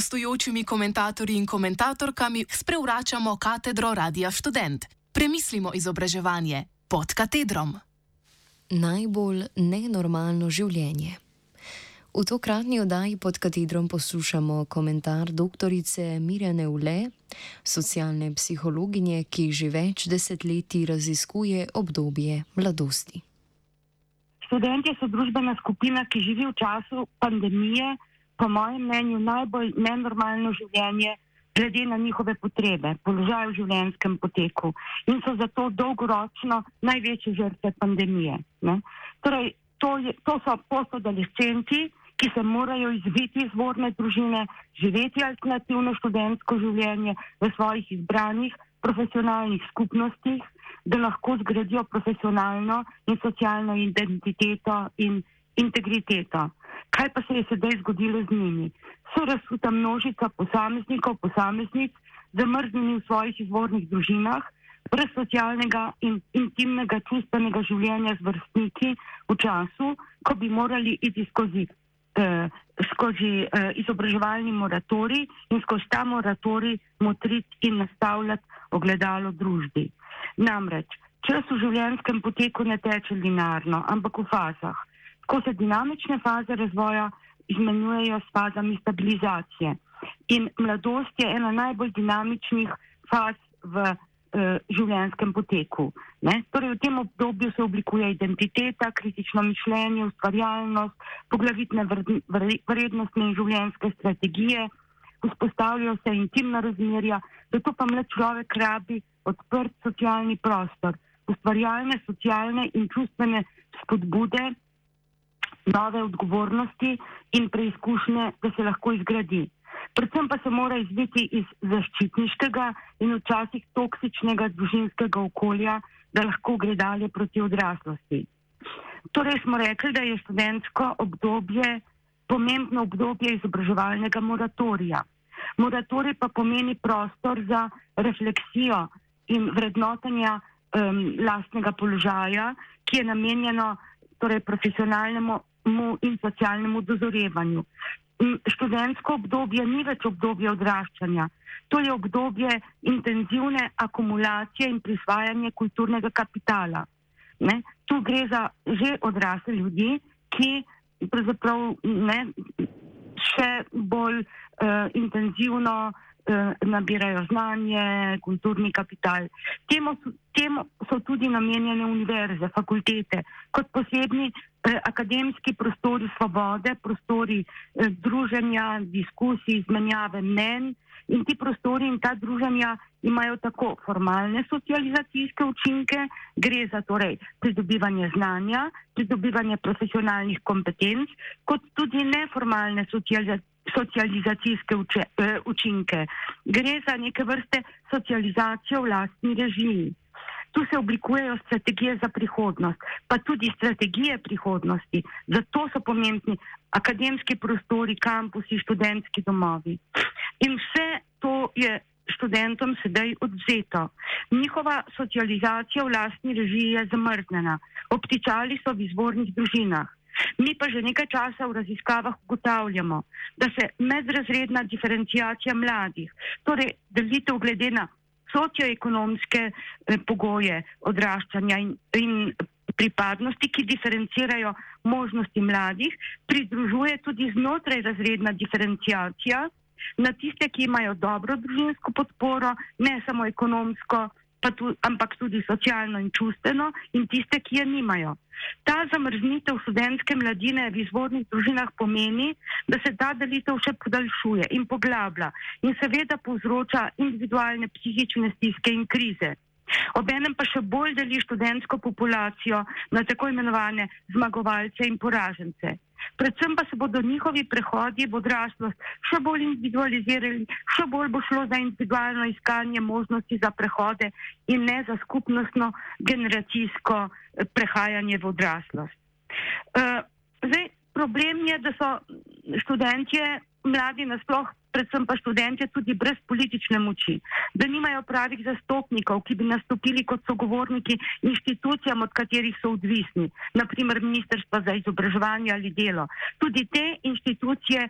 gostujočimi komentatorji in komentatorkami sprevračamo katedro Radia Student. Premislimo izobraževanje pod katedrom. Najbolj nenormalno življenje. V tokratni oddaji pod katedrom poslušamo komentar dr. Mirjane Ule, socialne psihologinje, ki že več desetletij raziskuje obdobje mladosti. Študenti so družbena skupina, ki živi v času pandemije, po mojem mnenju, najbolj nenormalno življenje, glede na njihove potrebe, položaj v življenjskem poteku in so zato dolgoročno največje žrtve pandemije. Torej, to, je, to so postadolescenti, ki se morajo izviti izvorne družine, živeti alternativno študentsko življenje v svojih izbranih profesionalnih skupnostih, da lahko zgradijo profesionalno in socialno identiteto in integriteto. Kaj pa se je sedaj zgodilo z njimi? So razsuta množica posameznikov, posameznic, zamrznjeni v svojih izvornih družinah, brez socialnega in intimnega čustvenega življenja z vrstniki v času, ko bi morali iti skozi, eh, skozi eh, izobraževalni moratorij in skozi ta moratorij motriti in nastavljati ogledalo družbi. Namreč, čas v življenjskem poteku ne teče linearno, ampak v fazah ko se dinamične faze razvoja izmenjujejo s fazami stabilizacije. In mladost je ena najbolj dinamičnih faz v uh, življenjskem poteku. Ne? Torej, v tem obdobju se oblikuje identiteta, kritično mišljenje, ustvarjalnost, poglavitne vrednostne in življenjske strategije, vzpostavljajo se intimna razmerja, zato pa mlad človek rabi odprt socialni prostor, ustvarjalne, socialne in čustvene spodbude nove odgovornosti in preizkušnje, da se lahko izgradi. Predvsem pa se mora izviti iz zaščitniškega in včasih toksičnega družinskega okolja, da lahko gre dalje proti odraslosti. Torej smo rekli, da je študentsko obdobje pomembno obdobje izobraževalnega moratorija. Moratorij pa pomeni prostor za refleksijo in vrednotenja um, lastnega položaja, ki je namenjeno torej, profesionalnemu in socialnemu dozorevanju. Študentsko obdobje ni več obdobje odraščanja, to je obdobje intenzivne akumulacije in prisvajanja kulturnega kapitala. Ne? Tu gre za že odrasle ljudi, ki pravzaprav ne, še bolj uh, intenzivno uh, nabirajo znanje, kulturni kapital. Temu, temu so tudi namenjene univerze, fakultete, kot posebni eh, akademski prostori svobode, prostori eh, druženja, diskusij, izmenjave mnen. In ti prostori in ta druženja imajo tako formalne socializacijske učinke, gre za torej pridobivanje znanja, pridobivanje profesionalnih kompetenc, kot tudi neformalne socializacijske socializacijske uče, uh, učinke. Gre za neke vrste socializacijo v lastni režiji. Tu se oblikujejo strategije za prihodnost, pa tudi strategije prihodnosti. Zato so pomembni akademski prostori, kampusi, študentski domovi. In vse to je študentom sedaj odvzeto. Njihova socializacija v lastni režiji je zamrznjena. Obtičali so v izvornih družinah. Mi pa že nekaj časa v raziskavah ugotavljamo, da se medrazredna diferencijacija mladih, torej delitev glede na socioekonomske eh, pogoje odraščanja in, in pripadnosti, ki diferencirajo možnosti mladih, pridružuje tudi znotraj razredna diferencijacija na tiste, ki imajo dobro družinsko podporo, ne samo ekonomsko, tu, ampak tudi socialno in čustveno, in tiste, ki je nimajo. Ta zamrznitev študentske mladine v izvornih družinah pomeni, da se ta delitev še podaljšuje in poglablja in seveda povzroča individualne psihične stiske in krize. Obenem pa še bolj deli študentsko populacijo na tako imenovane zmagovalce in poražence. Predvsem pa se bodo njihovi prehodi v odraslost še bolj individualizirali, še bolj bo šlo za individualno iskanje možnosti za prehode in ne za skupnostno generacijsko eh, prehajanje v odraslost. Uh, zdaj, problem je, da so študentje, mladi nasploh predvsem pa študente, tudi brez politične moči, da nimajo pravih zastopnikov, ki bi nastopili kot sogovorniki inštitucijam, od katerih so odvisni, naprimer Ministrstva za izobraževanje ali delo. Tudi te inštitucije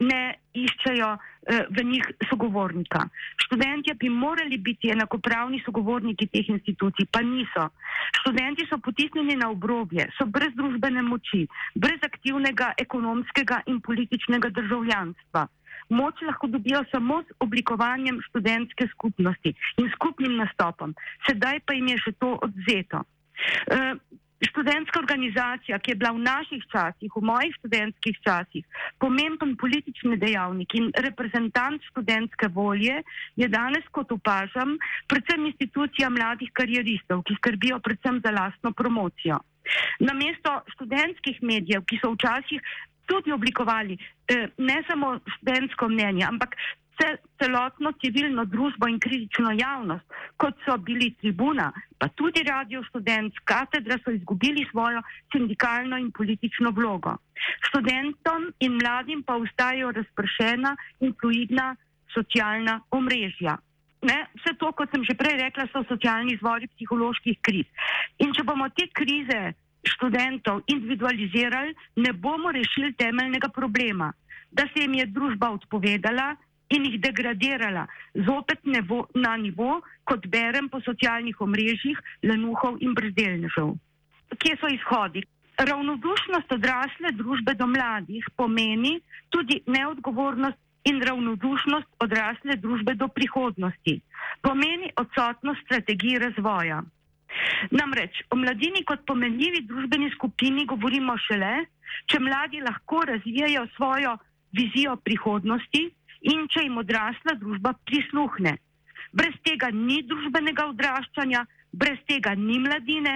ne iščejo eh, v njih sogovornika. Študentje bi morali biti enakopravni sogovorniki teh institucij, pa niso. Študenti so potisnjeni na obrobje, so brez družbene moči, brez aktivnega ekonomskega in političnega državljanstva. Moč lahko dobijo samo s oblikovanjem študentske skupnosti in skupnim nastopom. Sedaj pa jim je še to odzeto. Uh, študentska organizacija, ki je bila v naših časih, v mojih študentskih časih, pomemben politični dejavnik in reprezentant študentske volje, je danes, kot opažam, predvsem institucija mladih karieristov, ki skrbijo predvsem za lastno promocijo. Namesto študentskih medijev, ki so včasih tudi oblikovali eh, ne samo študentsko mnenje, ampak celotno civilno družbo in kritično javnost, kot so bili tribuna, pa tudi radio študent, katedra so izgubili svojo sindikalno in politično vlogo. Študentom in mladim pa ustajajo razpršena in fluidna socialna omrežja. Ne, vse to, kot sem že prej rekla, so socialni izvori psiholoških kriz. In če bomo te krize študentov individualizirali, ne bomo rešili temeljnega problema, da se jim je družba odpovedala in jih degradirala zopet nevo, na nivo, kot berem po socialnih omrežjih, lenuhov in brezdelnežev. Kje so izhodi? Ravnodušnost odrasle družbe do mladih pomeni tudi neodgovornost in ravnodušnost odrasle družbe do prihodnosti. Pomeni odsotnost strategije razvoja. Namreč o mladini kot pomenljivi družbeni skupini govorimo šele, če mladi lahko razvijajo svojo vizijo prihodnosti, in če jim odrasla družba prisluhne. Brez tega ni družbenega odraščanja, brez tega ni mladine,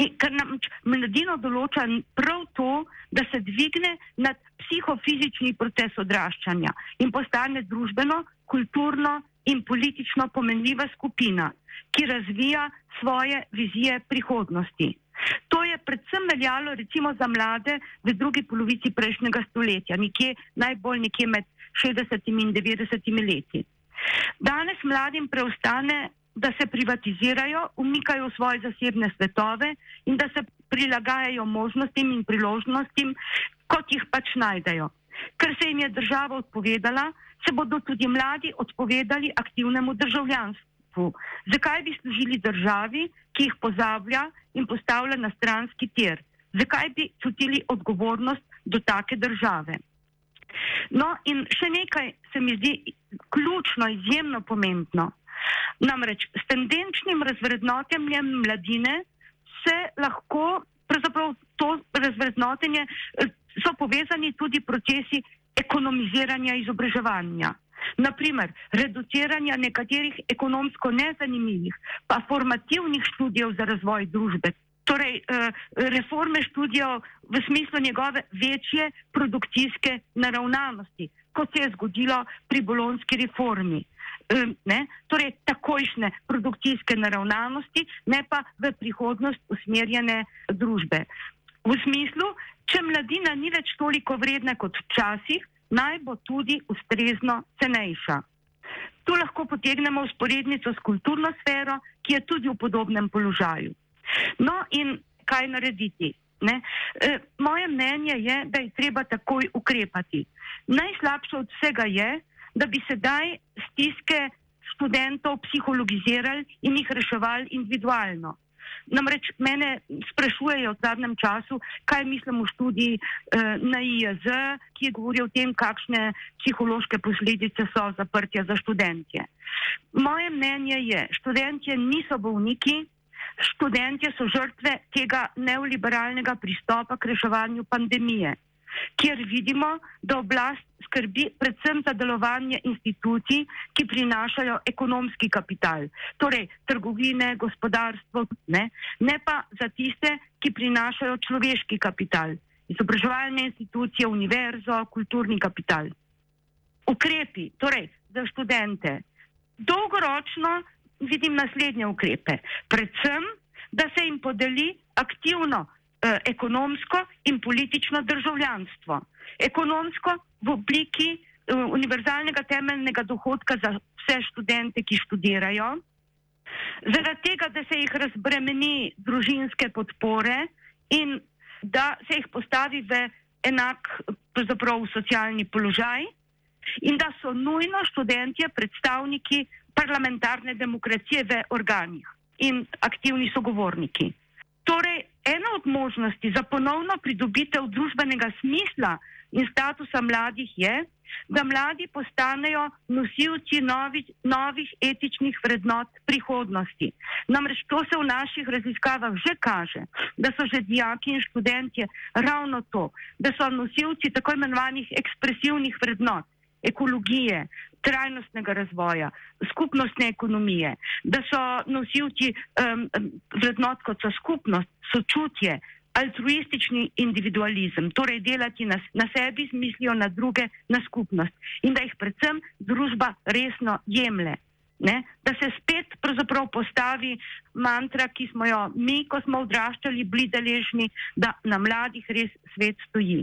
in, ker nam mladino določa prav to, da se dvigne nad psihofizični proces odraščanja in postane družbeno, kulturno in politično pomenljiva skupina, ki razvija svoje vizije prihodnosti. To je predvsem veljalo recimo za mlade v drugi polovici prejšnjega stoletja, nekje najbolj nekje med 60 in 90 leti. Danes mladim preostane, da se privatizirajo, umikajo v svoje zasebne svetove in da se prilagajajo možnostim in priložnostim, kot jih pač najdejo. Ker se jim je država odpovedala, se bodo tudi mladi odpovedali aktivnemu državljanstvu. Zakaj bi služili državi, ki jih pozablja in postavlja na stranski tir? Zakaj bi čutili odgovornost do take države? No, in še nekaj se mi zdi ključno, izjemno pomembno. Namreč s tendenčnim razvrednotenjem mladine se lahko, pravzaprav to razvrednotenje, so povezani tudi procesi ekonomiziranja izobraževanja. Naprimer, reduciranja nekaterih ekonomsko nezanimivih, pa formativnih študijev za razvoj družbe, torej eh, reforme študijev v smislu njegove večje produkcijske naravnanosti, kot se je zgodilo pri bolonski reformi. Eh, ne? Torej, takojšne produkcijske naravnanosti, ne pa v prihodnost usmerjene družbe. V smislu, če mladina ni več toliko vredna kot včasih, naj bo tudi ustrezno cenejša. Tu lahko potegnemo usporednico s kulturno sfero, ki je tudi v podobnem položaju. No, in kaj narediti? Ne? E, moje mnenje je, da je treba takoj ukrepati. Najslabše od vsega je, da bi sedaj stiske študentov psihologizirali in jih reševali individualno. Namreč mene sprašujejo v zadnjem času, kaj mislim o študiji eh, na IAZ, ki je govoril o tem, kakšne psihološke posledice so zaprtja za študentje. Moje mnenje je, študentje niso bolniki, študentje so žrtve tega neoliberalnega pristopa k reševanju pandemije, kjer vidimo, da oblast skrbi predvsem za delovanje institucij, ki prinašajo ekonomski kapital, torej trgovine, gospodarstvo, ne, ne pa za tiste, ki prinašajo človeški kapital, izobraževalne institucije, univerzo, kulturni kapital. Ukrepi, torej za študente, dolgoročno vidim naslednje ukrepe. Predvsem, da se jim podeli aktivno eh, ekonomsko in politično državljanstvo. Ekonomsko v obliki eh, univerzalnega temeljnega dohodka za vse študente, ki študirajo. Zaradi tega, da se jih razbremeni družinske podpore in da se jih postavi v enak socialni položaj in da so nujno študentje predstavniki parlamentarne demokracije v organih in aktivni sogovorniki. Torej, ena od možnosti za ponovno pridobitev družbenega smisla in statusa mladih je, da mladi postanejo nosilci novih, novih etičnih vrednot prihodnosti. Namreč to se v naših raziskavah že kaže, da so že dijaki in študentje ravno to, da so nosilci tako imenovanih ekspresivnih vrednot, ekologije, trajnostnega razvoja, skupnostne ekonomije, da so nosilci um, vrednot kot so skupnost, sočutje, altruistični individualizem, torej delati na, na sebi, mislijo na druge, na skupnost in da jih predvsem družba resno jemlje. Ne? Da se spet postavi mantra, ki smo jo mi, ko smo odraščali, bili deležni, da na mladih res svet stoji.